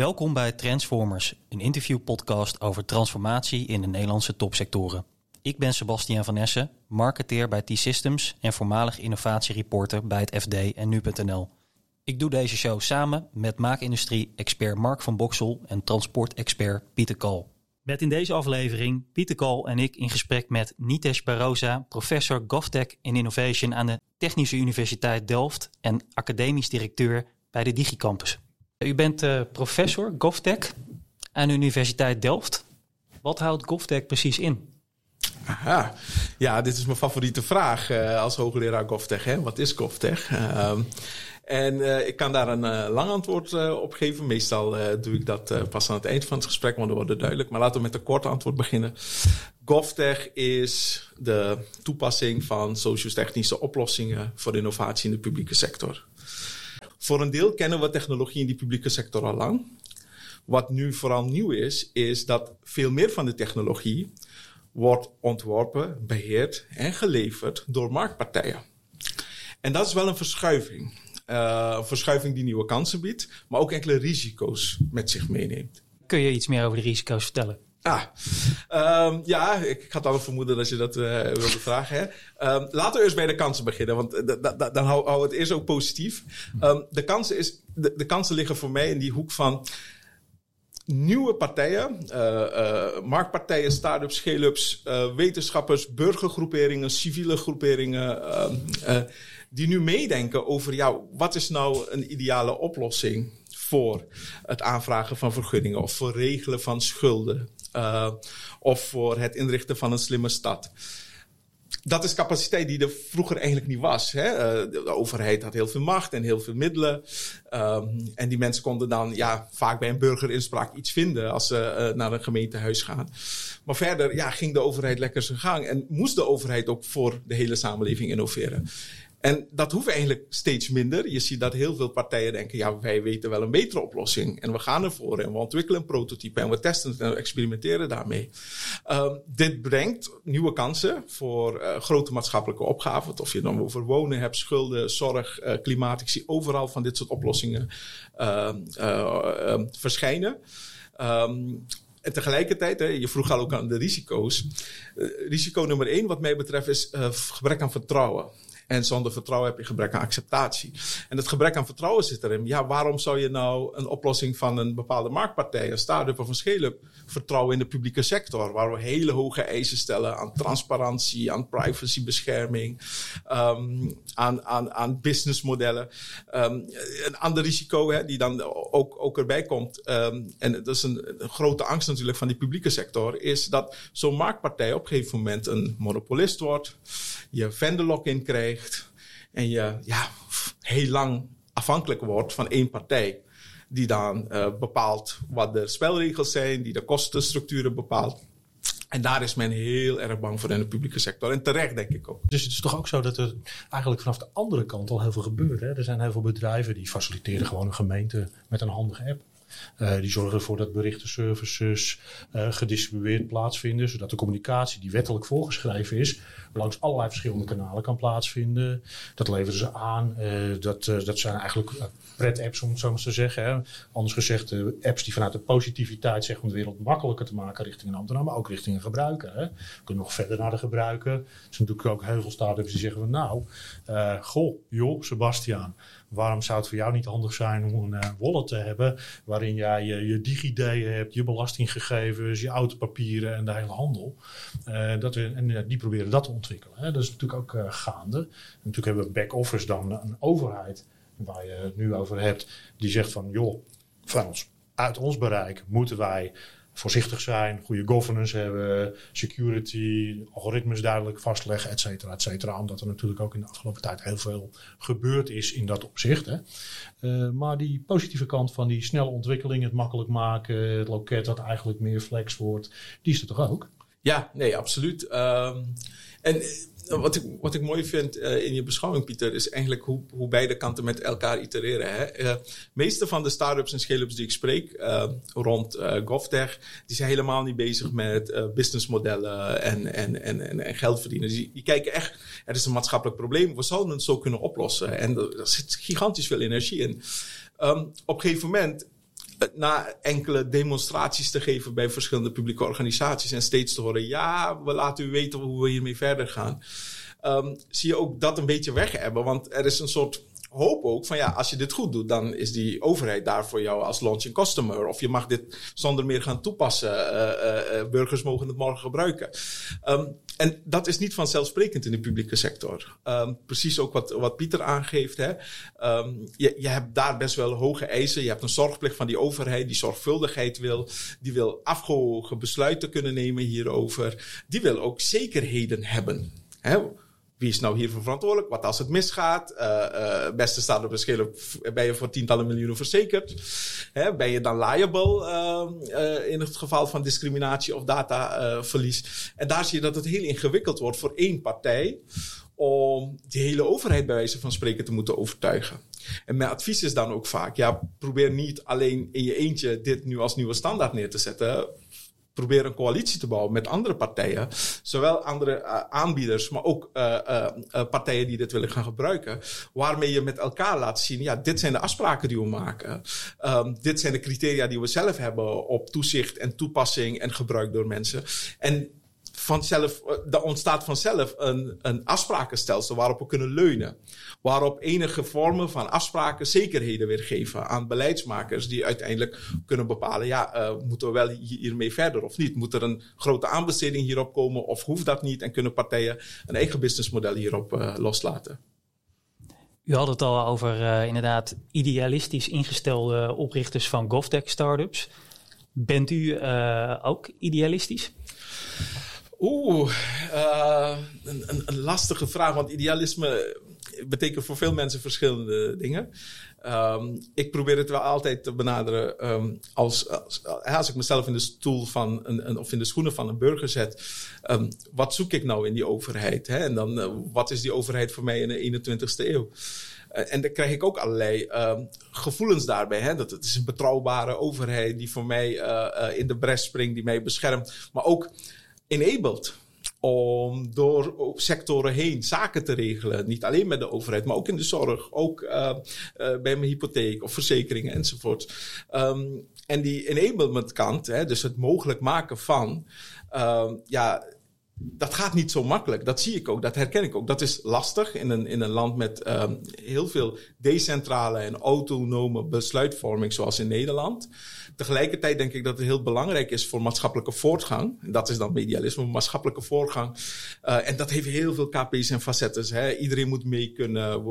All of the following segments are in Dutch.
Welkom bij Transformers, een interviewpodcast over transformatie in de Nederlandse topsectoren. Ik ben Sebastian van Essen, marketeer bij T-Systems en voormalig innovatiereporter bij het FD en Nu.nl. Ik doe deze show samen met maakindustrie-expert Mark van Boksel en transportexpert Pieter Kool. Met in deze aflevering Pieter Kool en ik in gesprek met Nitesh Barosa, professor GovTech in Innovation aan de Technische Universiteit Delft en academisch directeur bij de DigiCampus. U bent uh, professor GovTech aan de Universiteit Delft. Wat houdt GovTech precies in? Ja, dit is mijn favoriete vraag uh, als hoogleraar GovTech. Hè? Wat is GovTech? Uh, en uh, ik kan daar een lang antwoord op geven. Meestal doe ik dat pas aan het eind van het gesprek, want dan wordt het duidelijk. Maar laten we met een kort antwoord beginnen. GovTech is de toepassing van sociotechnische oplossingen voor innovatie in de publieke sector. Voor een deel kennen we technologie in die publieke sector al lang. Wat nu vooral nieuw is, is dat veel meer van de technologie wordt ontworpen, beheerd en geleverd door marktpartijen. En dat is wel een verschuiving. Uh, een verschuiving die nieuwe kansen biedt, maar ook enkele risico's met zich meeneemt. Kun je iets meer over de risico's vertellen? Ah, um, ja, ik had al vermoeden dat je dat uh, wilde vragen. Hè? Um, laten we eerst bij de kansen beginnen, want dan houden we het eerst ook positief. Um, de, kansen is, de, de kansen liggen voor mij in die hoek van nieuwe partijen, uh, marktpartijen, start-ups, scale-ups, wetenschappers, burgergroeperingen, civiele groeperingen, die nu meedenken over, ja, wat is nou een ideale oplossing voor het aanvragen van vergunningen of voor regelen van schulden of voor het inrichten van een slimme stad dat is capaciteit die er vroeger eigenlijk niet was. Hè? Uh, de overheid had heel veel macht en heel veel middelen. Um, en die mensen konden dan ja, vaak bij een burgerinspraak iets vinden als ze uh, naar een gemeentehuis gaan. Maar verder ja, ging de overheid lekker zijn gang en moest de overheid ook voor de hele samenleving innoveren. En dat hoeft eigenlijk steeds minder. Je ziet dat heel veel partijen denken, ja, wij weten wel een betere oplossing. En we gaan ervoor en we ontwikkelen een prototype en we testen het en we experimenteren daarmee. Um, dit brengt nieuwe kansen voor uh, grote maatschappelijke opgaven. Of je dan over wonen hebt, schulden, zorg, uh, klimaat. Ik zie overal van dit soort oplossingen uh, verschijnen. Um, en tegelijkertijd, hè, je vroeg al ook aan de risico's. Risico nummer één, wat mij betreft, is gebrek aan vertrouwen. En zonder vertrouwen heb je gebrek aan acceptatie. En het gebrek aan vertrouwen zit erin. Ja, waarom zou je nou een oplossing van een bepaalde marktpartij, een start-up of een scale-up, vertrouwen in de publieke sector? Waar we hele hoge eisen stellen aan transparantie, aan privacybescherming, um, aan, aan, aan businessmodellen. Um, een ander risico hè, die dan ook, ook erbij komt, um, en dat is een, een, grote angst natuurlijk van die publieke sector, is dat zo'n marktpartij op een gegeven moment een monopolist wordt, je vendor lock-in krijgt en je ja, heel lang afhankelijk wordt van één partij. Die dan uh, bepaalt wat de spelregels zijn, die de kostenstructuren bepaalt. En daar is men heel erg bang voor in de publieke sector. En terecht, denk ik ook. Dus het is toch ook zo dat er eigenlijk vanaf de andere kant al heel veel gebeurt. Hè? Er zijn heel veel bedrijven die faciliteren gewoon een gemeente met een handige app. Uh, die zorgen ervoor dat berichtenservices uh, gedistribueerd plaatsvinden, zodat de communicatie die wettelijk voorgeschreven is, langs allerlei verschillende kanalen kan plaatsvinden. Dat leveren ze aan. Uh, dat, dat zijn eigenlijk pret-apps, om het zo maar te zeggen. Anders gezegd, apps die vanuit de positiviteit zeggen om de wereld makkelijker te maken richting een ambtenaar, maar ook richting een gebruiker. Hè. We kunnen nog verder naar de gebruiker. Er zijn natuurlijk ook heel veel start-ups die zeggen van nou, goh, joh, Sebastiaan waarom zou het voor jou niet handig zijn om een uh, wallet te hebben waarin jij je, je DigiD hebt, je belastinggegevens, je autopapieren en de hele handel. Uh, dat we, en uh, die proberen dat te ontwikkelen. Hè. Dat is natuurlijk ook gaande. Natuurlijk hebben we back-office dan een overheid waar je het nu over hebt, die zegt van joh, van ons, uit ons bereik moeten wij voorzichtig zijn, goede governance hebben, security, algoritmes duidelijk vastleggen, et cetera, et cetera. Omdat er natuurlijk ook in de afgelopen tijd heel veel gebeurd is in dat opzicht. Hè. Uh, maar die positieve kant van die snelle ontwikkeling, het makkelijk maken, het loket dat eigenlijk meer flex wordt, die is er toch ook? Ja, nee, absoluut. Um, en wat ik, wat ik mooi vind uh, in je beschouwing, Pieter, is eigenlijk hoe, hoe beide kanten met elkaar itereren. Hè? Uh, meeste van de start-ups en scale-ups die ik spreek uh, rond GovTech, die zijn helemaal niet bezig met businessmodellen en, en, en, en, geld verdienen. Die, die, kijken echt, er is een maatschappelijk probleem, we zouden het zo kunnen oplossen. En er zit gigantisch veel energie in. Um, op een gegeven moment na enkele demonstraties te geven bij verschillende publieke organisaties en steeds te horen, ja, we laten u weten hoe we hiermee verder gaan. Um, zie je ook dat een beetje weg hebben, want er is een soort hoop ook van ja, als je dit goed doet, dan is die overheid daar voor jou als launching customer. Of je mag dit zonder meer gaan toepassen. Uh, uh, burgers mogen het morgen gebruiken. Um, en dat is niet vanzelfsprekend in de publieke sector. Um, precies ook wat, wat Pieter aangeeft. Hè. Um, je, je hebt daar best wel hoge eisen. Je hebt een zorgplicht van die overheid die zorgvuldigheid wil. Die wil afgewogen besluiten kunnen nemen hierover. Die wil ook zekerheden hebben. Hè wie is nou hiervoor verantwoordelijk? Wat als het misgaat? Uh, beste staat op verschillen. Ben je voor tientallen miljoenen verzekerd? Hè, ben je dan liable uh, in het geval van discriminatie of dataverlies? en daar zie je dat het heel ingewikkeld wordt voor één partij om die hele overheid bij wijze van spreken te moeten overtuigen. En mijn advies is dan ook vaak, ja, probeer niet alleen in je eentje dit nu als nieuwe standaard neer te zetten proberen een coalitie te bouwen met andere partijen. Zowel andere uh, aanbieders, maar ook uh, uh, partijen die dit willen gaan gebruiken. Waarmee je met elkaar laat zien, ja, dit zijn de afspraken die we maken. Um, dit zijn de criteria die we zelf hebben op toezicht en toepassing en gebruik door mensen. En vanzelf, er eh, ontstaat vanzelf een, een afsprakenstelsel waarop we kunnen leunen. Waarop enige vormen van afspraken zekerheden weer geven aan beleidsmakers die uiteindelijk kunnen bepalen, ja, uh, moeten we wel hiermee verder of niet? Moet er een grote aanbesteding hierop komen of hoeft dat niet? En kunnen partijen een eigen businessmodel hierop uh, loslaten? U had het al over inderdaad idealistisch ingestelde oprichters van GovTech startups. Bent u ook idealistisch? Oeh, uh, een, lastige vraag, want idealisme betekent voor veel mensen verschillende dingen. Um, ik probeer het wel altijd te benaderen um, als, als, als, ik mezelf in de stoel van een, of in de schoenen van een burger zet. Um, wat zoek ik nou in die overheid? Hè? En dan, uh, wat is die overheid voor mij in de 21ste eeuw? En dan krijg ik ook allerlei gevoelens daarbij. Hè? Dat het is een betrouwbare overheid die voor mij in de bres springt, die mij beschermt. Maar ook enabled om door sectoren heen zaken te regelen. Niet alleen met de overheid, maar ook in de zorg, ook uh, uh, bij mijn hypotheek of verzekeringen enzovoort. Um, en die enablement kant, hè, dus het mogelijk maken van, uh, ja, dat gaat niet zo makkelijk. Dat zie ik ook, dat herken ik ook. Dat is lastig in een, in een land met um, heel veel decentrale en autonome besluitvorming, zoals in Nederland. Tegelijkertijd denk ik dat het heel belangrijk is voor maatschappelijke voortgang. En dat is dan medialisme, maatschappelijke voortgang. Uh, en dat heeft heel veel KP's en facetten. Hè. Iedereen moet mee kunnen.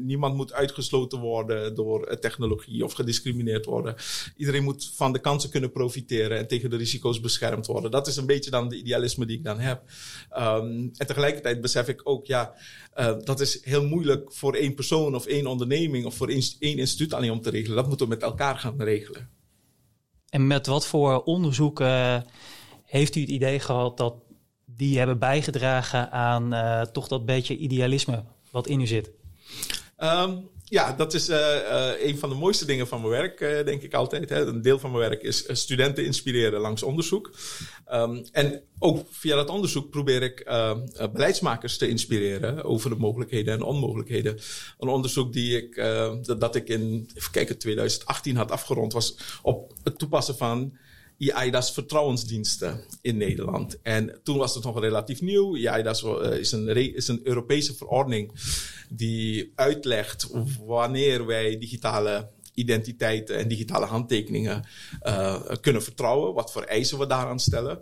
Niemand moet uitgesloten worden door technologie of gediscrimineerd worden. Iedereen moet van de kansen kunnen profiteren en tegen de risico's beschermd worden. Dat is een beetje dan de idealisme die ik dan heb. Um, en tegelijkertijd besef ik ook, ja, uh, dat is heel moeilijk voor één persoon of één onderneming of voor één, één instituut alleen om te regelen. Dat moeten we met elkaar gaan regelen. En met wat voor onderzoeken heeft u het idee gehad dat die hebben bijgedragen aan uh, toch dat beetje idealisme wat in u zit? Um, ja, dat is uh, uh, een van de mooiste dingen van mijn werk, uh, denk ik altijd. Hè. Een deel van mijn werk is studenten inspireren langs onderzoek. Um, en ook via dat onderzoek probeer ik beleidsmakers te inspireren over de mogelijkheden en onmogelijkheden. Een onderzoek die ik, dat, dat ik in even kijken, 2018 had afgerond was op het toepassen van IAIDA's vertrouwensdiensten in Nederland. En toen was het nog relatief nieuw. IAIDA's is een, is een Europese verordening die uitlegt wanneer wij digitale identiteiten en digitale handtekeningen uh, kunnen vertrouwen. Wat voor eisen we daaraan stellen.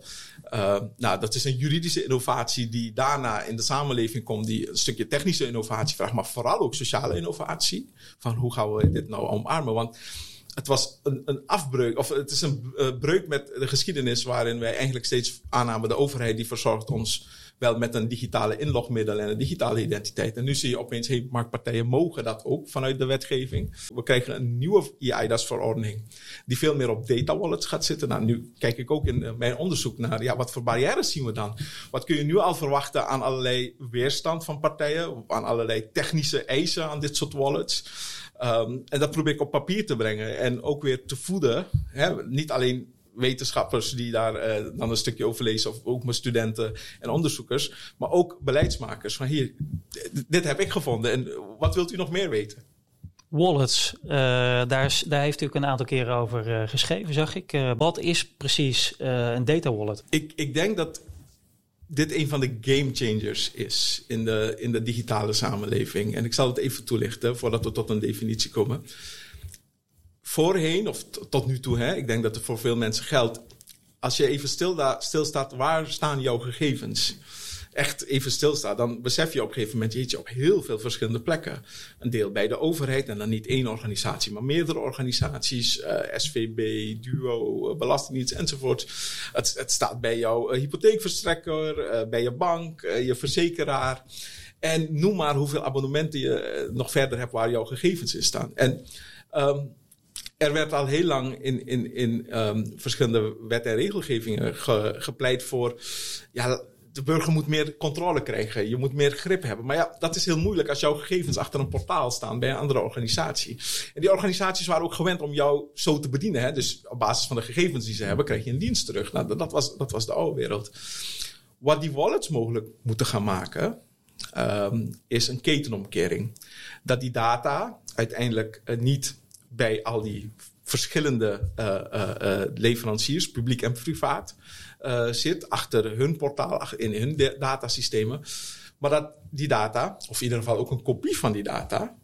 Uh, nou, dat is een juridische innovatie die daarna in de samenleving komt, die een stukje technische innovatie vraagt, maar vooral ook sociale innovatie. Van hoe gaan we dit nou omarmen? Want het was een, een afbreuk, of het is een uh, breuk met de geschiedenis waarin wij eigenlijk steeds aannamen de overheid die verzorgt ons wel met een digitale inlogmiddel en een digitale identiteit. En nu zie je opeens, hey, marktpartijen mogen dat ook vanuit de wetgeving. We krijgen een nieuwe EIDAS-verordening die veel meer op data wallets gaat zitten. Nou, nu kijk ik ook in mijn onderzoek naar, ja, wat voor barrières zien we dan? Wat kun je nu al verwachten aan allerlei weerstand van partijen, aan allerlei technische eisen aan dit soort wallets? Um, en dat probeer ik op papier te brengen en ook weer te voeden. Hè? Niet alleen wetenschappers die daar uh, dan een stukje over lezen, of ook mijn studenten en onderzoekers, maar ook beleidsmakers. Van hier, dit heb ik gevonden en wat wilt u nog meer weten? Wallets, uh, daar, is, daar heeft u ook een aantal keren over uh, geschreven, zag ik. Wat is precies een data wallet? Ik, ik denk dat dit een van de game changers is in de, in de digitale samenleving. En ik zal het even toelichten voordat we tot een definitie komen. Voorheen, of tot nu toe, hè, ik denk dat het voor veel mensen geldt. Als je even stil stilstaat, waar staan jouw gegevens? Echt even stilstaat, dan besef je op een gegeven moment, je op heel veel verschillende plekken. Een deel bij de overheid en dan niet één organisatie, maar meerdere organisaties, eh, SVB, Duo, uh, Belastingdienst enzovoort. Het, het staat bij jouw uh, hypotheekverstrekker, bij je bank, je verzekeraar. En noem maar hoeveel abonnementen je nog verder hebt waar jouw gegevens in staan. En um, er werd al heel lang in, in, in um, verschillende wet- en regelgevingen ge, gepleit voor. Ja, de burger moet meer controle krijgen. Je moet meer grip hebben. Maar ja, dat is heel moeilijk als jouw gegevens achter een portaal staan bij een andere organisatie. En die organisaties waren ook gewend om jou zo te bedienen. Hè? Dus op basis van de gegevens die ze hebben, krijg je een dienst terug. Nou, dat, was, dat was de oude wereld. Wat die wallets mogelijk moeten gaan maken, um, is een ketenomkering. Dat die data uiteindelijk uh, niet bij al die verschillende uh, uh, leveranciers, publiek en privaat, zit achter hun portaal, in hun datasystemen. Maar dat die data, of in ieder geval ook een kopie van die data,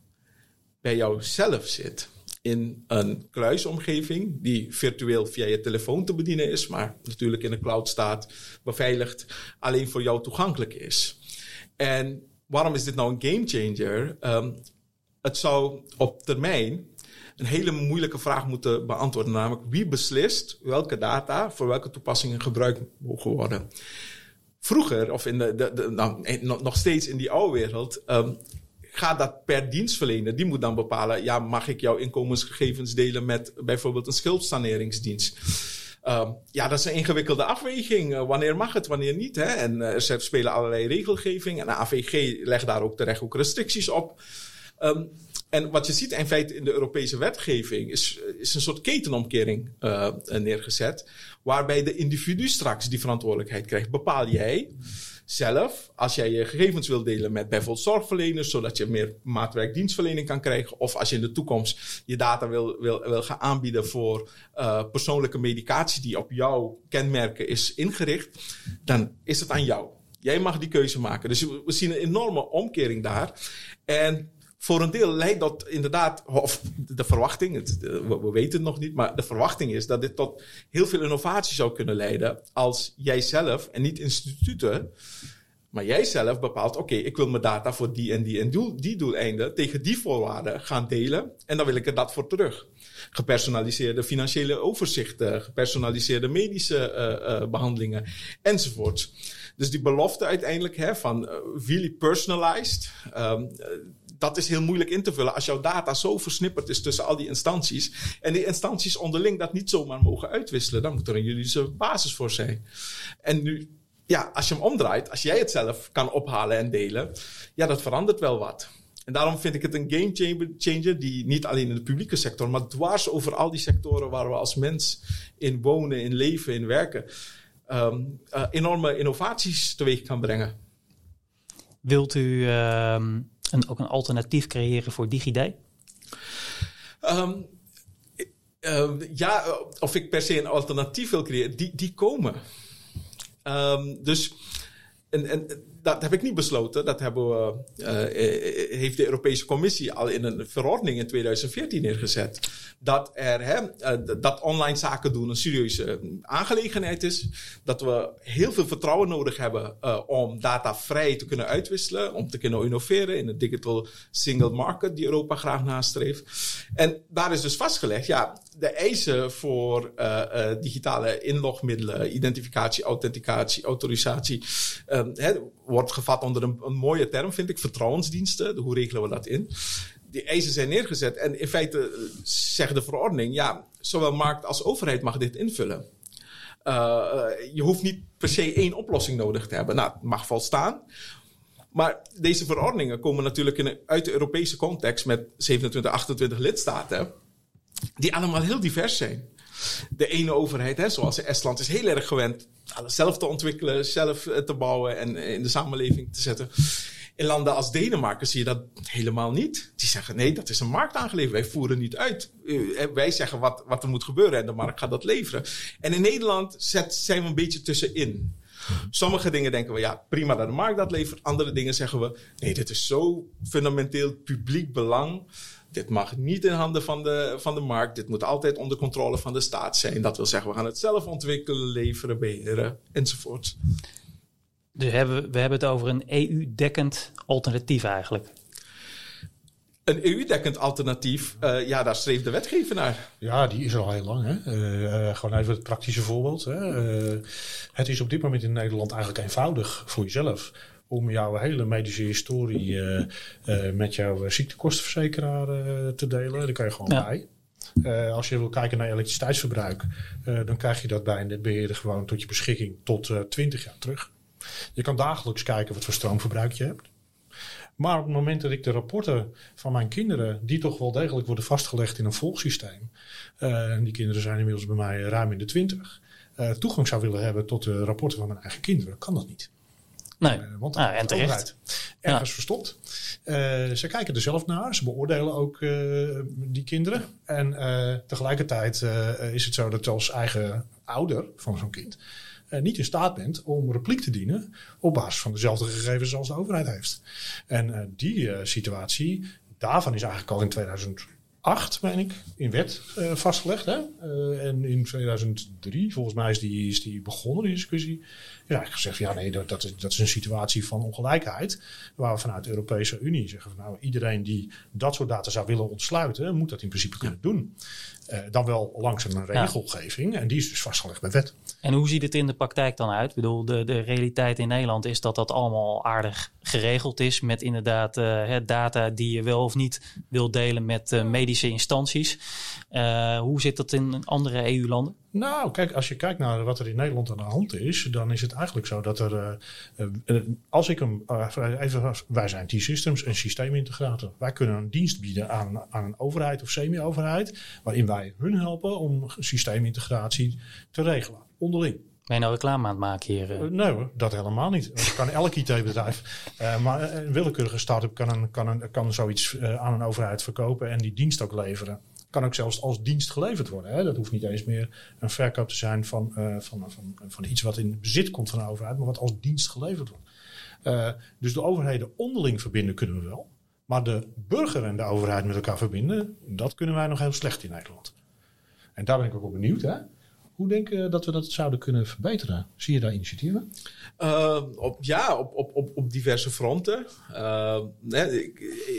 bij jou zelf zit. In een kluisomgeving die virtueel via je telefoon te bedienen is, maar natuurlijk in de cloud staat, beveiligd, alleen voor jou toegankelijk is. En waarom is dit nou een game changer? Um, het zou op termijn een hele moeilijke vraag moeten beantwoorden. Namelijk, wie beslist welke data voor welke toepassingen gebruikt mogen worden? Vroeger, of in de, nou, nog steeds in die oude wereld, um, gaat dat per dienstverlener. Die moet dan bepalen, ja, mag ik jouw inkomensgegevens delen met bijvoorbeeld een schuldsaneringsdienst? Um, ja, dat is een ingewikkelde afweging. Uh, wanneer mag het, wanneer niet? Hè? En uh, er spelen allerlei regelgeving. En de AVG legt daar ook terecht ook restricties op. Um, en wat je ziet in feite in de Europese wetgeving is, is een soort ketenomkering uh, neergezet. Waarbij de individu straks die verantwoordelijkheid krijgt. Bepaal jij zelf, als jij je gegevens wil delen met bijvoorbeeld zorgverleners, zodat je meer maatwerk dienstverlening kan krijgen. Of als je in de toekomst je data wil, wil, wil gaan aanbieden voor uh, persoonlijke medicatie die op jouw kenmerken is ingericht, dan is het aan jou. Jij mag die keuze maken. Dus we zien een enorme omkering daar. En voor een deel leidt dat inderdaad, of de verwachting, het, we, weten het nog niet, maar de verwachting is dat dit tot heel veel innovatie zou kunnen leiden als jij zelf en niet instituten, maar jij zelf bepaalt, oké, ik wil mijn data voor die en die en doel, die doeleinden tegen die voorwaarden gaan delen en dan wil ik er dat voor terug. Gepersonaliseerde financiële overzichten, gepersonaliseerde medische uh, uh, behandelingen enzovoort. Dus die belofte uiteindelijk hè, van really personalized, um, dat is heel moeilijk in te vullen als jouw data zo versnipperd is tussen al die instanties. En die instanties onderling dat niet zomaar mogen uitwisselen. Dan moet er een juridische basis voor zijn. En nu, ja, als je hem omdraait, als jij het zelf kan ophalen en delen, ja, dat verandert wel wat. En daarom vind ik het een game changer die niet alleen in de publieke sector, maar dwars over al die sectoren waar we als mens in wonen, in leven, in werken, um, uh, enorme innovaties teweeg kan brengen. Wilt u uh, een, ook een alternatief creëren voor DigiD? Um, uh, ja, of ik per se een alternatief wil creëren, die, die komen. Um, dus en, en dat heb ik niet besloten. Dat hebben we, uh, heeft de Europese Commissie al in een verordening in 2014 neergezet. Dat, er, hè, dat online zaken doen een serieuze aangelegenheid is. Dat we heel veel vertrouwen nodig hebben om data vrij te kunnen uitwisselen. Om te kunnen innoveren in de digital single market die Europa graag nastreeft. En daar is dus vastgelegd, ja, de eisen voor digitale inlogmiddelen, identificatie, authenticatie, autorisatie. Hè, wordt gevat onder een, mooie term, vind ik, vertrouwensdiensten. Hoe regelen we dat in? Die eisen zijn neergezet en in feite eh, zegt de verordening, ja, zowel markt als overheid mag dit invullen. Je hoeft niet per se één oplossing nodig te hebben. Nou, het mag volstaan. Maar deze verordeningen komen natuurlijk in, uit de Europese context met 27, 28 lidstaten, die allemaal heel divers zijn. De ene overheid, hè, zoals Estland, is heel erg gewend alles zelf te ontwikkelen, zelf eh, te bouwen en in de samenleving te zetten. In landen als Denemarken zie je dat helemaal niet. Die zeggen nee, dat is een marktaangelegenheid. Wij voeren niet uit. Uh, wij zeggen wat, wat er moet gebeuren en de markt gaat dat leveren. En in Nederland zet, zijn we een beetje tussenin. Sommige dingen denken we, ja, prima dat de markt dat levert. Andere dingen zeggen we, nee, dit is zo fundamenteel publiek belang. Dit mag niet in handen van de, van de markt. Dit moet altijd onder controle van de staat zijn. Dat wil zeggen, we gaan het zelf ontwikkelen, leveren, beheren enzovoort. Dus hebben, we hebben het over een EU-dekkend alternatief eigenlijk. Een EU-dekkend alternatief, uh, ja, daar streeft de wetgever naar. Ja, die is er al heel lang. Hè? Uh, uh, gewoon even het praktische voorbeeld. Hè? het is op dit moment in Nederland eigenlijk eenvoudig voor jezelf om jouw hele medische historie met jouw ziektekostenverzekeraar te delen. Daar kan je gewoon ja. bij. als je wil kijken naar elektriciteitsverbruik, dan krijg je dat bij een netbeheerder gewoon tot je beschikking tot 20 jaar terug. Je kan dagelijks kijken wat voor stroomverbruik je hebt. Maar op het moment dat ik de rapporten van mijn kinderen, die toch wel degelijk worden vastgelegd in een volgsysteem, en die kinderen zijn inmiddels bij mij ruim in de twintig, uh, toegang zou willen hebben tot de rapporten van mijn eigen kinderen, kan dat niet. Nee, uh, want ah, en terecht. Ergens ja. verstopt. ze kijken er zelf naar, ze beoordelen ook die kinderen. En tegelijkertijd is het zo dat als eigen ouder van zo'n kind niet in staat bent om repliek te dienen op basis van dezelfde gegevens als de overheid heeft. En die situatie, daarvan is eigenlijk al in 2008, meen ik, in wet vastgelegd. Hè? en in 2003, volgens mij is die, is die begonnen, die discussie. Ja, ik gezegd, ja nee, dat, dat, is, dat is een situatie van ongelijkheid. Waar we vanuit de Europese Unie zeggen van nou, iedereen die dat soort data zou willen ontsluiten, moet dat in principe kunnen doen. Uh, dan wel langs een regelgeving. En die is dus vastgelegd bij wet. En hoe ziet het in de praktijk dan uit? Ik bedoel, de, de realiteit in Nederland is dat dat allemaal aardig geregeld is. Met inderdaad uh, data die je wel of niet wil delen met uh, medische instanties. hoe zit dat in andere EU-landen? Nou, kijk, als je kijkt naar wat er in Nederland aan de hand is, dan is het eigenlijk zo dat er, uh, als ik hem, uh, even, wij zijn T-Systems, een systeemintegrator. Wij kunnen een dienst bieden aan, aan een overheid of semi-overheid, waarin wij hun helpen om systeemintegratie te regelen, onderling. Ben je nou reclame aan het maken hier? Uh, nee dat helemaal niet. Dat kan elk IT-bedrijf. Uh, maar een willekeurige start-up kan, een, kan, een, kan zoiets uh, aan een overheid verkopen en die dienst ook leveren kan ook zelfs als dienst geleverd worden. Hè. Dat hoeft niet eens meer een verkoop te zijn van, uh, van, van, van iets wat in bezit komt van de overheid, maar wat als dienst geleverd wordt. Uh, dus de overheden onderling verbinden kunnen we wel. Maar de burger en de overheid met elkaar verbinden, dat kunnen wij nog heel slecht in Nederland. En daar ben ik ook op benieuwd. Hè? Hoe denk je dat we dat zouden kunnen verbeteren? Zie je daar initiatieven? Uh, op, ja, op, op, op, op diverse fronten.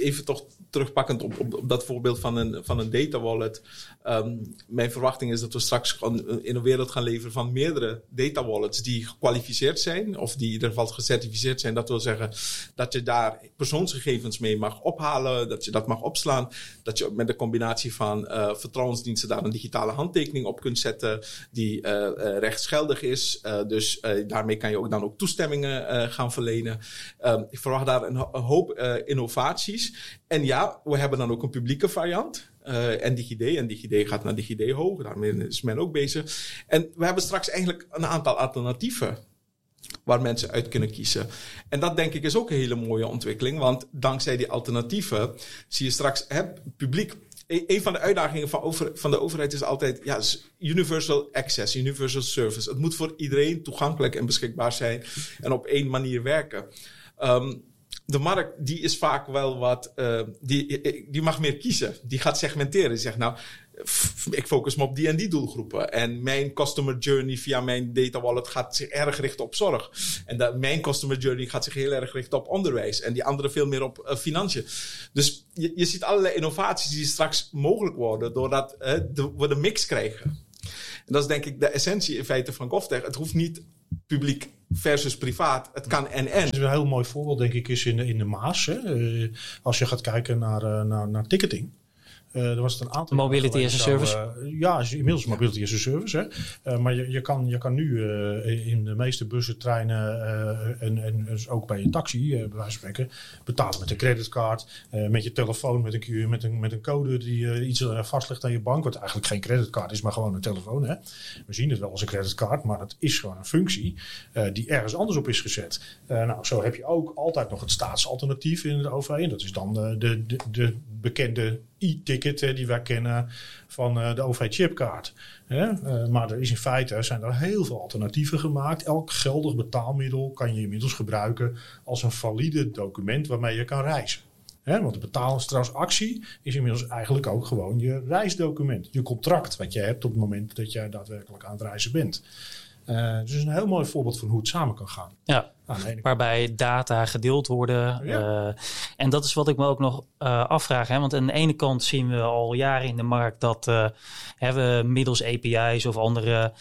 Even toch terugpakkend op, op, op, dat voorbeeld van een, van een data wallet. Um, mijn verwachting is dat we straks in een wereld gaan leveren van meerdere data wallets die gekwalificeerd zijn, of die in ieder geval gecertificeerd zijn. Dat wil zeggen dat je daar persoonsgegevens mee mag ophalen, dat je dat mag opslaan, dat je met de combinatie van uh, vertrouwensdiensten daar een digitale handtekening op kunt zetten die uh, rechtsgeldig is. dus daarmee kan je ook dan ook toestemmingen gaan verlenen. Um, ik verwacht daar een, een hoop innovaties. En ja, we hebben dan ook een publieke variant. Uh, en DigiD. En DigiD gaat naar DigiD hoog. Daarmee is men ook bezig. En we hebben straks eigenlijk een aantal alternatieven waar mensen uit kunnen kiezen. En dat denk ik is ook een hele mooie ontwikkeling. Want dankzij die alternatieven zie je straks publiek. E-, een van de uitdagingen van, over, van de overheid is altijd ja, universal access, universal service. Het moet voor iedereen toegankelijk en beschikbaar zijn en op één manier werken. Um, de markt die is vaak wel wat, uh, die, die mag meer kiezen. Die gaat segmenteren. Die zegt nou, ik focus me op die en die doelgroepen. En mijn customer journey via mijn data wallet gaat zich erg richten op zorg. En mijn customer journey gaat zich heel erg richten op onderwijs. En die andere veel meer op uh, financiën. Dus je, je ziet allerlei innovaties die straks mogelijk worden doordat uh, de, we de mix krijgen. En dat is denk ik de essentie in feite van GovTech. Het hoeft niet publiek versus privaat. Het kan en en. Een heel mooi voorbeeld denk ik is in de, in de Maas. Uh, als je gaat kijken naar, uh, naar, naar ticketing. Uh, er was het een aantal Mobility as a service? Uh, ja, inmiddels mobility as a service. Hè. Uh, maar je, je, kan, je kan nu in de meeste bussen, treinen en, en dus ook bij je taxi, bij wijze van spreken, betalen met een creditcard, met je telefoon, met een, met een, met een code die iets vastlegt aan je bank, wat eigenlijk geen creditcard is, maar gewoon een telefoon. Hè. We zien het wel als een creditcard, maar het is gewoon een functie die ergens anders op is gezet. nou, zo heb je ook altijd nog het staatsalternatief in de OV. Dat is dan de, de, de bekende e-ticket die wij kennen van uh, de OV-chipkaart. Uh, maar er is in feite zijn er heel veel alternatieven gemaakt. Elk geldig betaalmiddel kan je inmiddels gebruiken als een valide document waarmee je kan reizen. Want de betaaltransactie is inmiddels eigenlijk ook gewoon je reisdocument. Je contract wat je hebt op het moment dat jij daadwerkelijk aan het reizen bent. Uh, dus een heel mooi voorbeeld van hoe het samen kan gaan. Ja, waarbij data gedeeld worden. Uh, en dat is wat ik me ook nog uh, afvraag. Hè? Want aan de ene kant zien we al jaren in de markt dat we middels API's of andere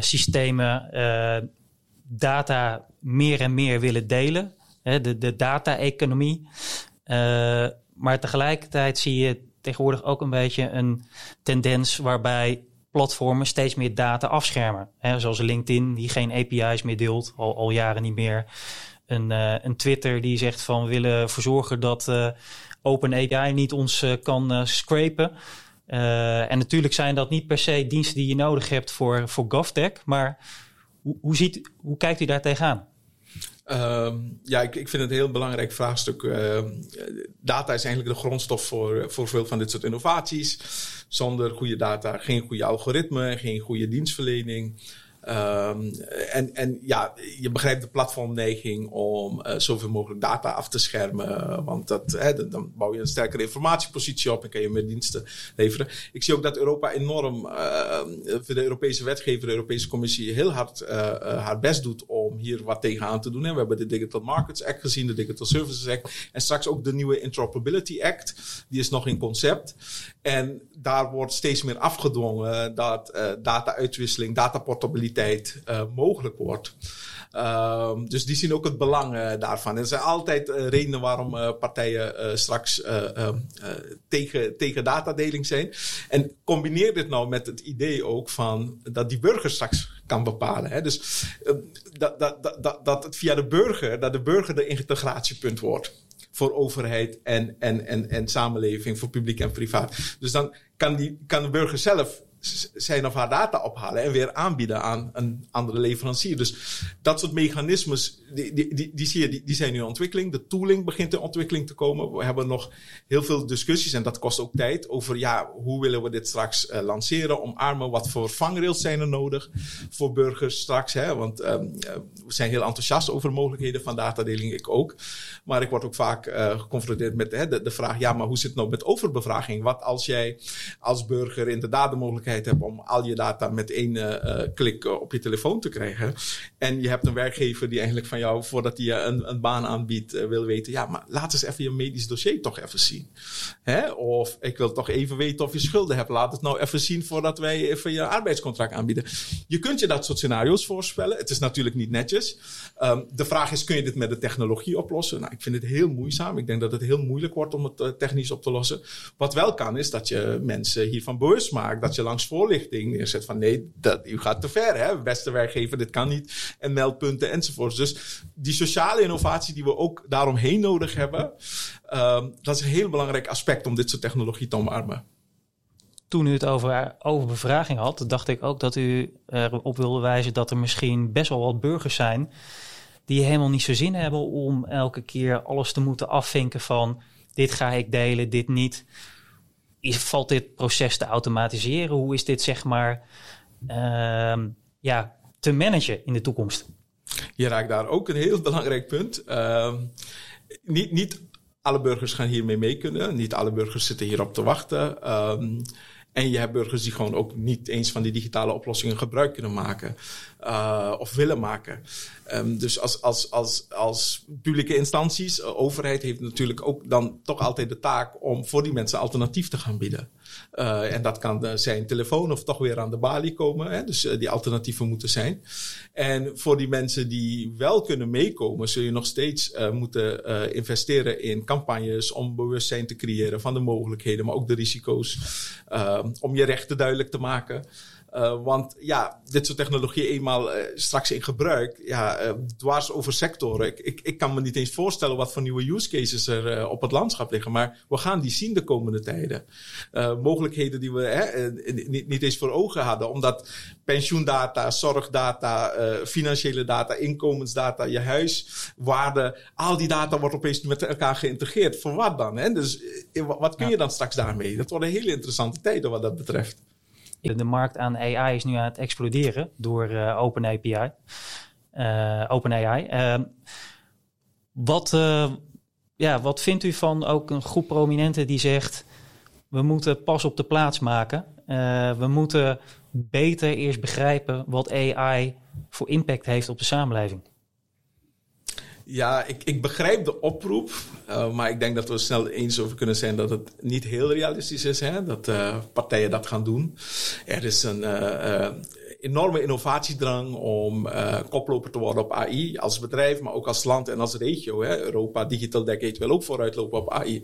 systemen data meer en meer willen delen. Hè? De, de data-economie. maar tegelijkertijd zie je tegenwoordig ook een beetje een tendens waarbij platformen steeds meer data afschermen. Zoals LinkedIn, die geen API's meer deelt, al, al jaren niet meer. Een, uh, een Twitter die zegt van we willen ervoor zorgen dat uh, Open API niet ons uh, kan scrapen. en natuurlijk zijn dat niet per se diensten die je nodig hebt voor, voor GovTech. Maar hoe, hoe, ziet, hoe kijkt u daar tegenaan? Um, ja, ik, ik vind het een heel belangrijk vraagstuk. Uh, data is eigenlijk de grondstof voor, voor veel van dit soort innovaties. Zonder goede data geen goede algoritme, geen goede dienstverlening. Um, en, en ja, je begrijpt de platformneiging om uh, zoveel mogelijk data af te schermen. Want dat, hè, dan bouw je een sterkere informatiepositie op en kan je meer diensten leveren. Ik zie ook dat Europa enorm, uh, voor de Europese wetgever, de Europese Commissie, heel hard uh, haar best doet om hier wat tegenaan te doen. Hè. We hebben de Digital Markets Act gezien, de Digital Services Act en straks ook de nieuwe Interoperability Act. Die is nog in concept. En daar wordt steeds meer afgedwongen dat data-uitwisseling, dataportabiliteit uh, mogelijk wordt. Uh, dus die zien ook het belang uh, daarvan. Er zijn altijd uh, redenen waarom partijen straks ehm, tegen, tegen datadeling zijn. En combineer dit nou met het idee ook van dat die burger straks kan bepalen. Hè? Dus dat, dat, dat, dat het via de burger, dat de burger de integratiepunt wordt voor overheid en, en, en, en samenleving, voor publiek en privaat. Dus dan kan, die, kan de burger zelf zijn of haar data ophalen en weer aanbieden aan een andere leverancier. Dus dat soort mechanismes, die, die, die, die zie je, die, die zijn nu in ontwikkeling. De tooling begint in ontwikkeling te komen. We hebben nog heel veel discussies en dat kost ook tijd over ja, hoe willen we dit straks uh, lanceren, omarmen, wat voor vangrails zijn er nodig voor burgers straks. Hè? Want um, we zijn heel enthousiast over de mogelijkheden van datadeling, ik ook. Maar ik word ook vaak uh, geconfronteerd met hè, de, de vraag, ja, maar hoe zit het nou met overbevraging? Wat als jij als burger inderdaad de mogelijkheid hebt om al je data met één uh, klik op je telefoon te krijgen. En je hebt een werkgever die eigenlijk van jou, voordat hij je een, een baan aanbiedt, wil weten: ja, maar laat eens even je medisch dossier toch even zien. Hè? Of ik wil toch even weten of je schulden hebt. Laat het nou even zien voordat wij even je arbeidscontract aanbieden. Je kunt je dat soort scenario's voorspellen. Het is natuurlijk niet netjes. Um, de vraag is: kun je dit met de technologie oplossen? Nou, ik vind het heel moeizaam. Ik denk dat het heel moeilijk wordt om het technisch op te lossen. Wat wel kan, is dat je mensen hiervan bewust maakt. Dat je langs voorlichting neerzet van nee, dat, u gaat te ver, hè? beste werkgever, dit kan niet. En meldpunten enzovoort. Dus die sociale innovatie die we ook daaromheen nodig hebben, um, dat is een heel belangrijk aspect om dit soort technologie te omarmen. Toen u het over, over bevraging had, dacht ik ook dat u erop wilde wijzen dat er misschien best wel wat burgers zijn die helemaal niet zo zin hebben om elke keer alles te moeten afvinken van dit ga ik delen, dit niet valt dit proces te automatiseren? Hoe is dit zeg maar uh, ja, te managen in de toekomst? Je raakt daar ook een heel belangrijk punt. Uh, niet, niet alle burgers gaan hiermee mee kunnen. Niet alle burgers zitten hierop te wachten. Uh, en je hebt burgers die gewoon ook niet eens van die digitale oplossingen gebruik kunnen maken. Uh, of willen maken. Um, dus als, als, als, als publieke instanties, uh, overheid heeft natuurlijk ook dan toch altijd de taak om voor die mensen alternatief te gaan bieden. En dat kan zijn telefoon of toch weer aan de balie komen. Hè? Dus die alternatieven moeten zijn. En voor die mensen die wel kunnen meekomen, zul je nog steeds moeten investeren in campagnes om bewustzijn te creëren van de mogelijkheden, maar ook de risico's. om je rechten duidelijk te maken. Uh, want ja, dit soort technologie eenmaal uh, straks in gebruik, ja, uh, dwars over sectoren. Ik, ik, ik, kan me niet eens voorstellen wat voor nieuwe use cases er op het landschap liggen. Maar we gaan die zien de komende tijden. mogelijkheden die we niet, niet, eens voor ogen hadden. Omdat pensioendata, zorgdata, financiële data, inkomensdata, je huiswaarde, al die data wordt opeens met elkaar geïntegreerd. Voor wat dan? Hè? Dus wat kun je dan straks daarmee? Dat worden hele interessante tijden wat dat betreft. De markt aan AI is nu aan het exploderen door uh, OpenAPI. Uh, OpenAI. Uh, wat, uh, ja, wat vindt u van ook een groep prominenten die zegt... we moeten pas op de plaats maken. we moeten beter eerst begrijpen wat AI voor impact heeft op de samenleving. Ja, ik, ik begrijp de oproep. Uh, maar ik denk dat we snel eens over kunnen zijn dat het niet heel realistisch is. Hè? Dat uh, partijen dat gaan doen. Er is een uh, enorme innovatiedrang om koploper te worden op AI. Als bedrijf, maar ook als land en als regio. Hè? Europa Digital Decade wil ook vooruitlopen op AI.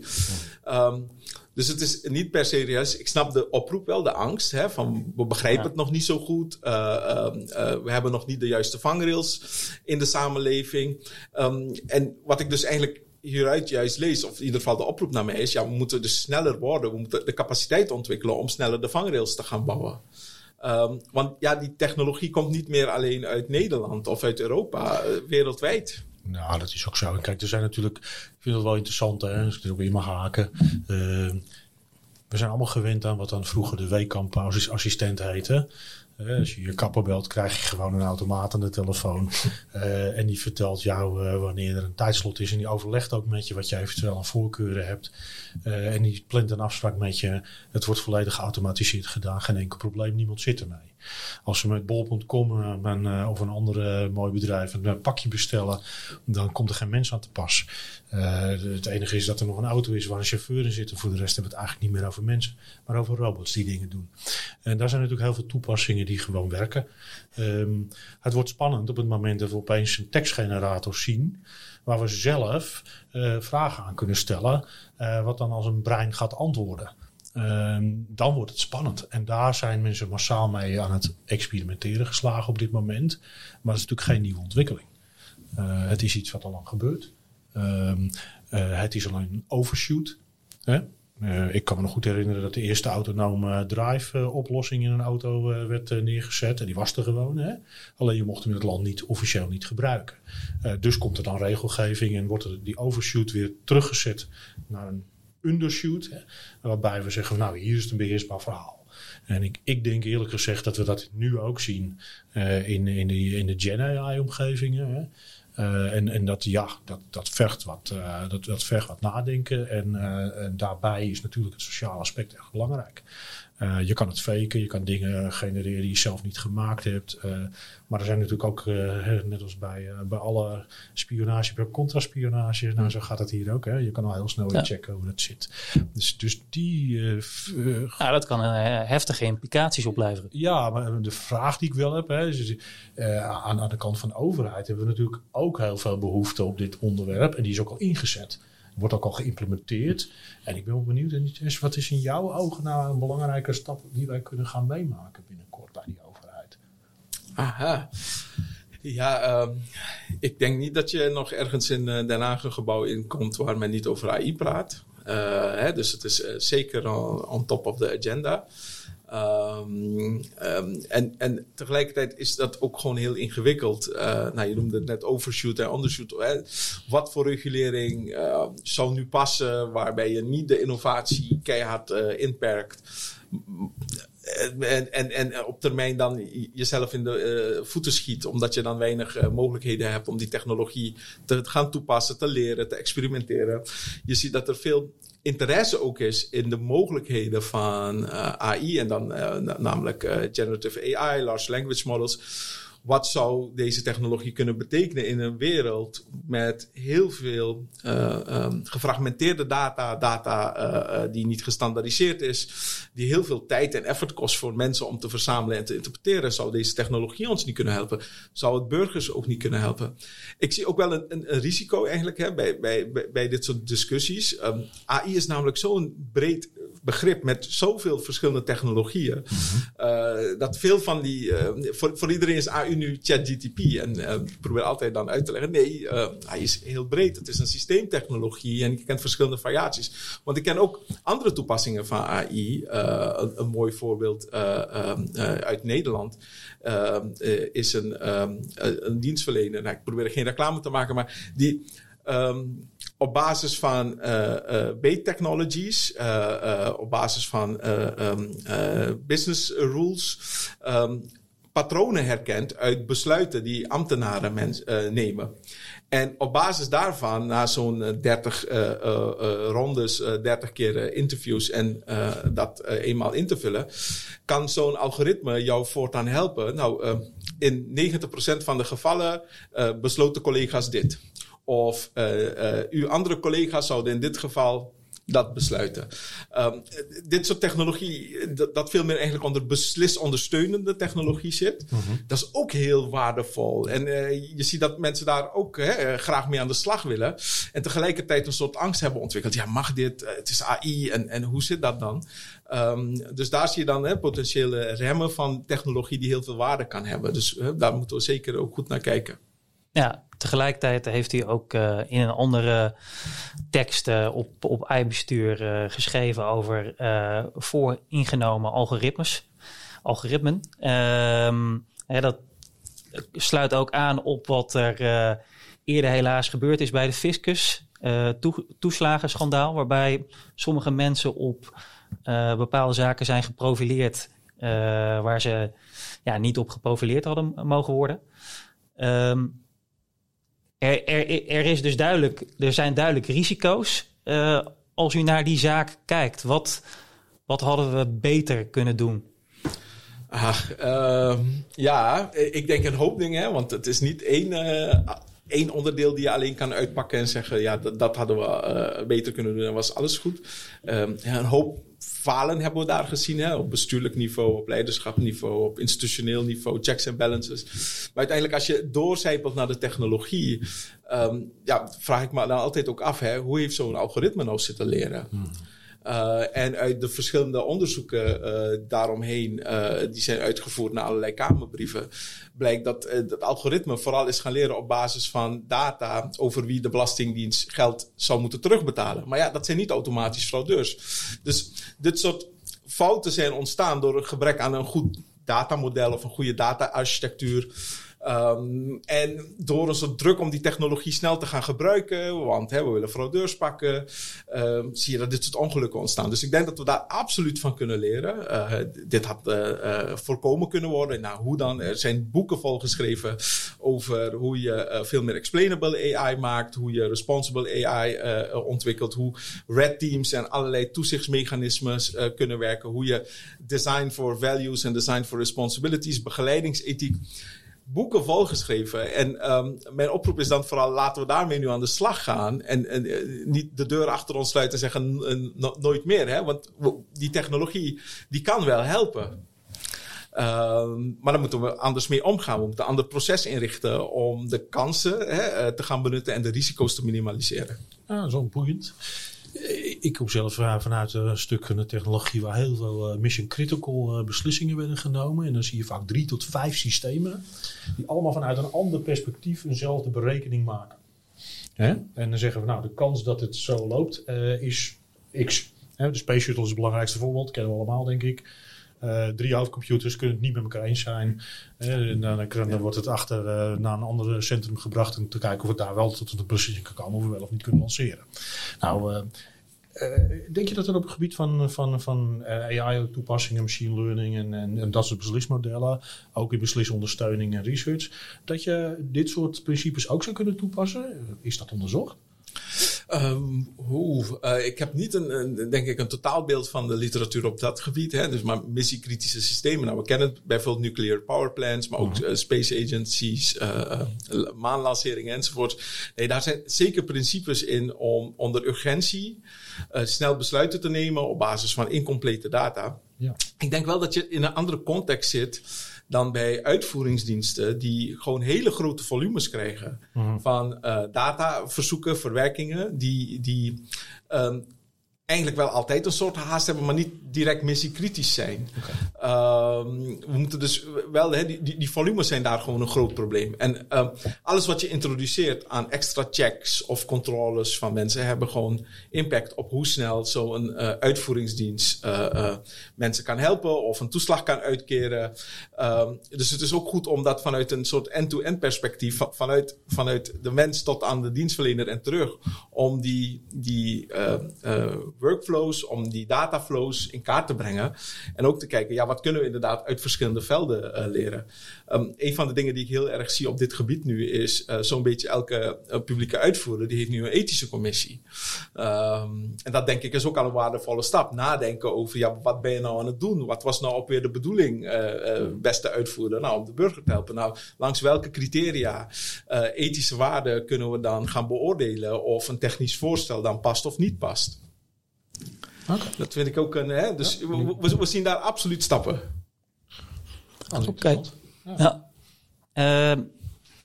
Um, dus het is niet per se juist. Ik snap de oproep wel, de angst. Hè, van we begrijpen het nog niet zo goed. Uh, uh, uh, we hebben nog niet de juiste vangrails in de samenleving. Um, en wat ik dus eigenlijk hieruit juist lees, of in ieder geval de oproep naar mij is: ja, we moeten dus sneller worden. We moeten de capaciteit ontwikkelen om sneller de vangrails te gaan bouwen. Um, want ja, die technologie komt niet meer alleen uit Nederland of uit Europa, wereldwijd. Nou, dat is ook zo. En kijk, er zijn natuurlijk, ik vind het wel interessant, hè, als ik er ook in mag haken. Uh, we zijn allemaal gewend aan wat dan vroeger de weekamp-assistent heette. Uh, als je je kapper belt, krijg je gewoon een automaat aan de telefoon. Uh, en die vertelt jou uh, wanneer er een tijdslot is. En die overlegt ook met je wat je eventueel aan voorkeuren hebt. en die plant een afspraak met je. Het wordt volledig geautomatiseerd gedaan. Geen enkel probleem, niemand zit ermee. Als ze met bol.com uh, of een andere mooi bedrijf een pakje bestellen, dan komt er geen mens aan te pas. Het enige is dat er nog een auto is waar een chauffeur in zit. En voor de rest hebben we het eigenlijk niet meer over mensen, maar over robots die dingen doen. En daar zijn natuurlijk heel veel toepassingen die gewoon werken. Um, het wordt spannend op het moment dat we opeens een tekstgenerator zien waar we zelf vragen aan kunnen stellen, wat dan als een brein gaat antwoorden. Ehm, dan wordt het spannend. En daar zijn mensen massaal mee aan het experimenteren geslagen op dit moment. Maar dat is natuurlijk geen nieuwe ontwikkeling. Uh, het is iets wat al lang gebeurt. Um, uh, het is alleen een overshoot. Hè? Uh, ik kan me nog goed herinneren dat de eerste autonome drive-oplossing in een auto werd neergezet. En die was er gewoon. Hè? Alleen je mocht hem in het land niet officieel niet gebruiken. dus komt er dan regelgeving en wordt er die overshoot weer teruggezet naar een undershoot. Waarbij we zeggen, nou hier is het een beheersbaar verhaal. En ik, ik denk eerlijk gezegd dat we dat nu ook zien uh, in, in, de, in de Gen AI-omgevingen. Uh, en, en dat ja, dat, dat, vergt wat, uh, dat, dat vergt wat nadenken. En, en daarbij is natuurlijk het sociale aspect echt belangrijk. Uh, je kan het faken, je kan dingen genereren die je zelf niet gemaakt hebt. Uh, maar er zijn natuurlijk ook, uh, net als bij, bij alle spionage, bij contraspionage, nou zo gaat het hier ook. Hè. Je kan al heel snel ja. checken hoe het zit. Dus, dus die... ja, dat kan heftige implicaties opleveren. Ja, maar de vraag die ik wel heb, hè, is, aan, aan de kant van de overheid hebben we natuurlijk ook heel veel behoefte op dit onderwerp. En die is ook al ingezet wordt ook al geïmplementeerd. En ik ben wel benieuwd, wat is in jouw ogen nou een belangrijke stap die wij kunnen gaan meemaken binnenkort bij die overheid? Aha. Ja, uh, ik denk niet dat je nog ergens in uh, Den Haag een gebouw inkomt waar men niet over AI praat. Uh, hè, dus het is uh, zeker on, on, top of the agenda. Um, um, en, en tegelijkertijd is dat ook gewoon heel ingewikkeld. Uh, nou, je noemde het net overshoot en undershoot. Hè? Wat voor regulering uh, zou nu passen waarbij je niet de innovatie keihard uh, inperkt? En, en, en op termijn dan jezelf in de voeten schiet, omdat je dan weinig mogelijkheden hebt om die technologie te gaan toepassen, te leren, te experimenteren. Je ziet dat er veel interesse ook is in de mogelijkheden van AI en dan namelijk generative AI, large language models wat zou deze technologie kunnen betekenen in een wereld met heel veel uh, gefragmenteerde data, data uh, die niet gestandaardiseerd is, die heel veel tijd en effort kost voor mensen om te verzamelen en te interpreteren. Zou deze technologie ons niet kunnen helpen? Zou het burgers ook niet kunnen helpen? Ik zie ook wel een, een, een risico eigenlijk hè, bij, bij, bij, dit soort discussies. Um, AI is namelijk zo'n breed begrip met zoveel verschillende technologieën. uh, dat veel van die. Uh, voor, voor iedereen is AI nu ChatGTP. En uh, ik probeer altijd dan uit te leggen: nee, hij is heel breed. Het is een systeemtechnologie en je kent verschillende variaties. Want ik ken ook andere toepassingen van AI. Een, een, mooi voorbeeld uit Nederland is een, um, een dienstverlener. Nou, ik probeer er geen reclame te maken, maar die. Um, op basis van uh, uh, bait technologies, uh, op basis van um, business rules, um, patronen herkent uit besluiten die ambtenaren nemen. En op basis daarvan, na zo'n 30 rondes, 30 keer interviews en dat eenmaal in te vullen, kan zo'n algoritme jou voortaan helpen. Nou, in 90% van de gevallen besloten collega's dit. Of uh, uw andere collega's zouden in dit geval dat besluiten. Um, dit soort technologie, dat, dat, veel meer eigenlijk onder beslisondersteunende technologie zit, mm -hmm. dat is ook heel waardevol. En uh, je ziet dat mensen daar ook hè, graag mee aan de slag willen. En tegelijkertijd een soort angst hebben ontwikkeld. Ja, mag dit? Het is AI en, en hoe zit dat dan? Um, dus daar zie je dan hè, potentiële remmen van technologie die heel veel waarde kan hebben. Dus hè, daar moeten we zeker ook goed naar kijken. Ja, tegelijkertijd heeft hij ook uh, in een andere tekst uh, op, op iBestuur uh, geschreven over vooringenomen algoritmes. Algoritmen. Um, hè, dat sluit ook aan op wat er eerder helaas gebeurd is bij de fiscus. Toe, toeslagenschandaal, waarbij sommige mensen op bepaalde zaken zijn geprofileerd waar ze ja, niet op geprofileerd hadden mogen worden. Um, er, er, is dus duidelijk, er zijn duidelijk risico's uh, als u naar die zaak kijkt. Wat, wat hadden we beter kunnen doen? Ach, uh, ja, ik denk een hoop dingen, want het is niet één, uh, één onderdeel die je alleen kan uitpakken en zeggen, ja, dat, dat hadden we uh, beter kunnen doen en was alles goed. Ehm, een hoop falen hebben we daar gezien. Hè? Op bestuurlijk niveau, op leiderschapniveau, op institutioneel niveau, checks en balances. Maar uiteindelijk, als je doorcijpelt naar de technologie, um, ja, vraag ik me dan altijd ook af: hè, hoe heeft zo'n algoritme nou zitten leren? Hmm. Uh, en uit de verschillende onderzoeken uh, daaromheen, uh, die zijn uitgevoerd naar allerlei Kamerbrieven, blijkt dat het algoritme vooral is gaan leren op basis van data over wie de Belastingdienst geld zou moeten terugbetalen. Maar ja, dat zijn niet automatisch fraudeurs. Dus dit soort fouten zijn ontstaan door een gebrek aan een goed datamodel of een goede data-architectuur. Um, en door een soort druk om die technologie snel te gaan gebruiken, want hè, we willen fraudeurs pakken, um, zie je dat dit soort ongelukken ontstaan. Dus ik denk dat we daar absoluut van kunnen leren. Uh, dit had uh, uh, voorkomen kunnen worden. Nou, hoe dan? Er zijn boeken volgeschreven over hoe je veel meer explainable AI maakt, hoe je responsible AI ontwikkelt, hoe red teams en allerlei toezichtsmechanismes kunnen werken, hoe je design for values en design for responsibilities, begeleidingsethiek boeken volgeschreven. En um, mijn oproep is dan vooral laten we daarmee nu aan de slag gaan. En, en uh, niet de deur achter ons sluiten en zeggen no, nooit meer. Hè? Want die technologie die kan wel helpen. Um, maar dan moeten we anders mee omgaan. We moeten een ander proces inrichten om de kansen hè, uh, te gaan benutten en de risico's te minimaliseren. Ah, zo'n boeiend. Ik kom zelf vanuit een stuk van de technologie waar heel veel mission critical beslissingen werden genomen. En dan zie je vaak drie tot vijf systemen die allemaal vanuit een ander perspectief eenzelfde berekening maken. Hè? En dan zeggen we, nou, de kans dat het zo loopt uh, is x. Hè? De Space Shuttle is het belangrijkste voorbeeld, kennen we allemaal, denk ik. Uh, drie hoofdcomputers kunnen het niet met elkaar eens zijn. Uh, en dan, dan, wordt het achter uh, naar een ander centrum gebracht om te kijken of het daar wel tot een beslissing kan komen of we wel of niet kunnen lanceren. Nou, denk je dat er op het gebied van, van, van AI-toepassingen, machine learning en, en, en, dat soort beslismodellen, ook in beslisondersteuning en research, dat je dit soort principes ook zou kunnen toepassen? Is dat onderzocht? Um, uh, ik heb niet een, een, denk ik, een totaalbeeld van de literatuur op dat gebied. Hè? Dus maar missiekritische systemen. Nou, we kennen bijvoorbeeld nuclear power plants, maar ook uh, space agencies, uh, maanlanceringen enzovoort. Nee, daar zijn zeker principes in om onder urgentie snel besluiten te nemen op basis van incomplete data. Ja. Ik denk wel dat je in een andere context zit dan bij uitvoeringsdiensten die gewoon hele grote volumes krijgen mhm. van uh, dataverzoeken, verwerkingen, die, die um, eigenlijk wel altijd een soort haast hebben, maar niet direct missiekritisch zijn. Okay. Um, we moeten dus wel, die, die, die, volumes zijn daar gewoon een groot probleem. En um, alles wat je introduceert aan extra checks of controles van mensen hebben gewoon impact op hoe snel zo'n uh, uitvoeringsdienst uh, uh, mensen kan helpen of een toeslag kan uitkeren. Um, dus het is ook goed om dat vanuit een soort end-to-end -end perspectief, vanuit, vanuit de mens tot aan de dienstverlener en terug, om die, die workflows, om die dataflows in kaart te brengen. En ook te kijken, ja, wat kunnen we inderdaad uit verschillende velden uh, leren. Um, een van de dingen die ik heel erg zie op dit gebied nu is uh, zo'n beetje elke uh, publieke uitvoerder, die heeft nu een ethische commissie. Um, en dat denk ik is ook al een waardevolle stap. Nadenken over, ja, wat ben je nou aan het doen? Wat was nou ook weer de bedoeling, beste uitvoerder? Nou, om de burger te helpen. Nou, langs welke criteria, ethische waarden kunnen we dan gaan beoordelen of een technisch voorstel dan past of niet past? Dat vind ik ook een. Hè? Dus we, we, zien daar absoluut stappen. Oké. Okay. Ja. Uh,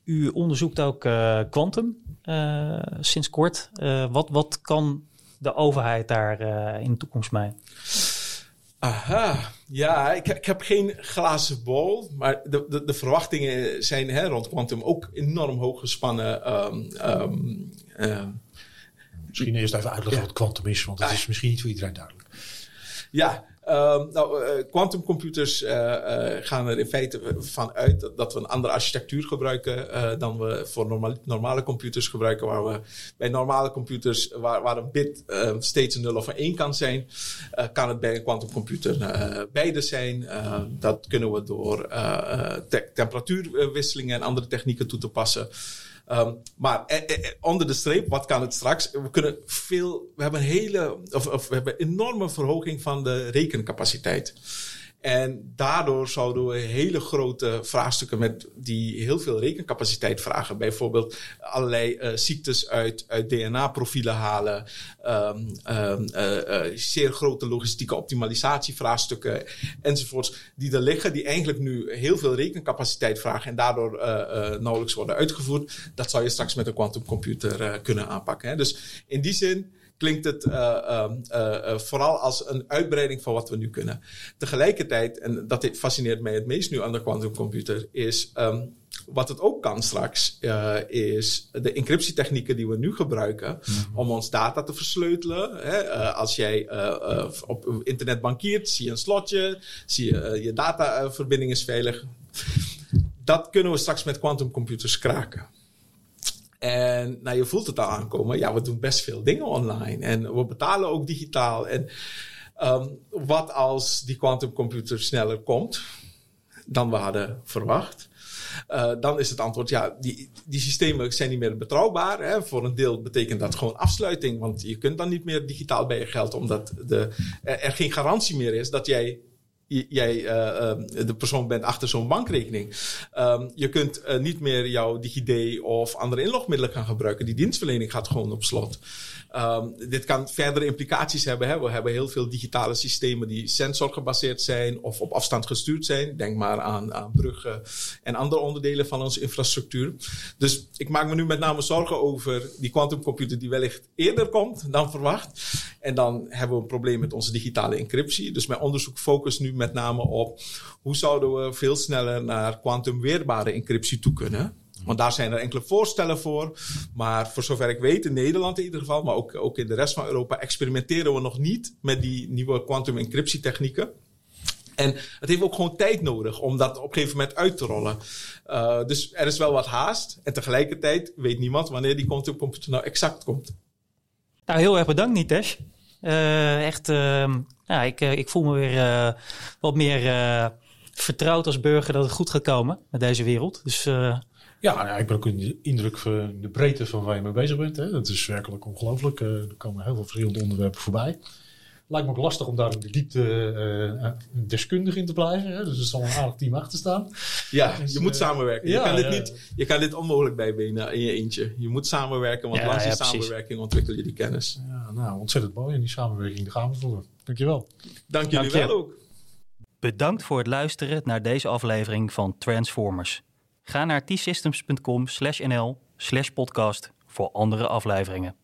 u onderzoekt ook uh, quantum uh, sinds kort. wat, wat kan de overheid daar in de toekomst mee? Aha, ja, ik, ik, heb geen glazen bol, maar de, de, de verwachtingen zijn hè, rond quantum ook enorm hoog gespannen. Um, um, Misschien eerst even uitleggen wat quantum is, want dat is misschien niet voor iedereen duidelijk. Ja, uh, nou, uh, quantumcomputers uh, gaan er in feite van uit dat we een andere architectuur gebruiken dan we voor normale, normale computers gebruiken. Waar we bij normale computers, waar, waar een bit steeds een 0 of een 1 kan zijn, kan het bij een quantumcomputer beide zijn. dat kunnen we door te temperatuurwisselingen en andere technieken toe te passen. Um, maar eh, eh, eh, onder de streep, wat kan het straks? We kunnen veel, we hebben een hele, of, of we hebben een enorme verhoging van de rekencapaciteit. En daardoor zouden we hele grote vraagstukken met die heel veel rekencapaciteit vragen. Bijvoorbeeld allerlei uh, ziektes uit, uit DNA-profielen halen. Um, um, uh, zeer grote logistieke optimalisatievraagstukken enzovoorts. Die er liggen, die eigenlijk nu heel veel rekencapaciteit vragen en daardoor nauwelijks worden uitgevoerd. Dat zou je straks met een quantumcomputer kunnen aanpakken. Hè. Dus in die zin klinkt het uh, uh, vooral als een uitbreiding van wat we nu kunnen. Tegelijkertijd, en dat fascineert mij het meest nu aan de quantumcomputer, is um, wat het ook kan straks, uh, is de encryptietechnieken die we nu gebruiken mm-hmm. om ons data te versleutelen. Hè? Uh, als jij uh, op internet bankiert, zie je een slotje, zie je je dataverbinding is veilig. Dat kunnen we straks met quantumcomputers kraken. En nou, je voelt het al aankomen. Ja, we doen best veel dingen online. En we betalen ook digitaal. En um, wat als die quantumcomputer sneller komt dan we hadden verwacht? Uh, dan is het antwoord, ja, die, die systemen zijn niet meer betrouwbaar. Hè. Voor een deel betekent dat gewoon afsluiting. Want je kunt dan niet meer digitaal bij je geld, omdat de, er geen garantie meer is dat jij jij uh, de persoon bent achter zo'n bankrekening. Um, je kunt uh, niet meer jouw DigiD of andere inlogmiddelen gaan gebruiken. Die dienstverlening gaat gewoon op slot. Um, dit kan verdere implicaties hebben. Hè. We hebben heel veel digitale systemen die sensorgebaseerd zijn of op afstand gestuurd zijn. Denk maar aan, aan bruggen en andere onderdelen van onze infrastructuur. Dus ik maak me nu met name zorgen over die quantumcomputer die wellicht eerder komt dan verwacht. En dan hebben we een probleem met onze digitale encryptie. Dus mijn onderzoek focust nu met name op hoe zouden we veel sneller naar kwantumweerbare encryptie toe kunnen. Want daar zijn er enkele voorstellen voor. Maar voor zover ik weet, in Nederland in ieder geval, maar ook, ook in de rest van Europa, experimenteren we nog niet met die nieuwe quantum encryptietechnieken. En het heeft ook gewoon tijd nodig om dat op een gegeven moment uit te rollen. Uh, dus er is wel wat haast. En tegelijkertijd weet niemand wanneer die quantumcomputer nou exact komt. Nou, heel erg bedankt, Nitesh. Uh, echt, ja, ik, ik voel me weer wat meer vertrouwd als burger dat het goed gaat komen met deze wereld. Dus. Ja, nou ja, ik ben ook in de indruk van de breedte van waar je mee bezig bent. Hè. Dat is werkelijk ongelooflijk. Uh, er komen heel veel verschillende onderwerpen voorbij. Lijkt me ook lastig om daar in de diepte uh, deskundig in te blijven. Hè? Dus er zal een aardig team achter staan. Ja, dus, je moet samenwerken. Ja, je, kan dit niet, je kan dit onmogelijk bijbenen in je eentje. Je moet samenwerken, want ja, langs die samenwerking ontwikkel je die kennis. Ja, nou, ontzettend mooi. En die samenwerking, daar gaan we voor. Dankjewel. Dank jullie Dank wel ook. Bedankt voor het luisteren naar deze aflevering van Transformers. Ga naar t-systems.com slash nl slash podcast voor andere afleveringen.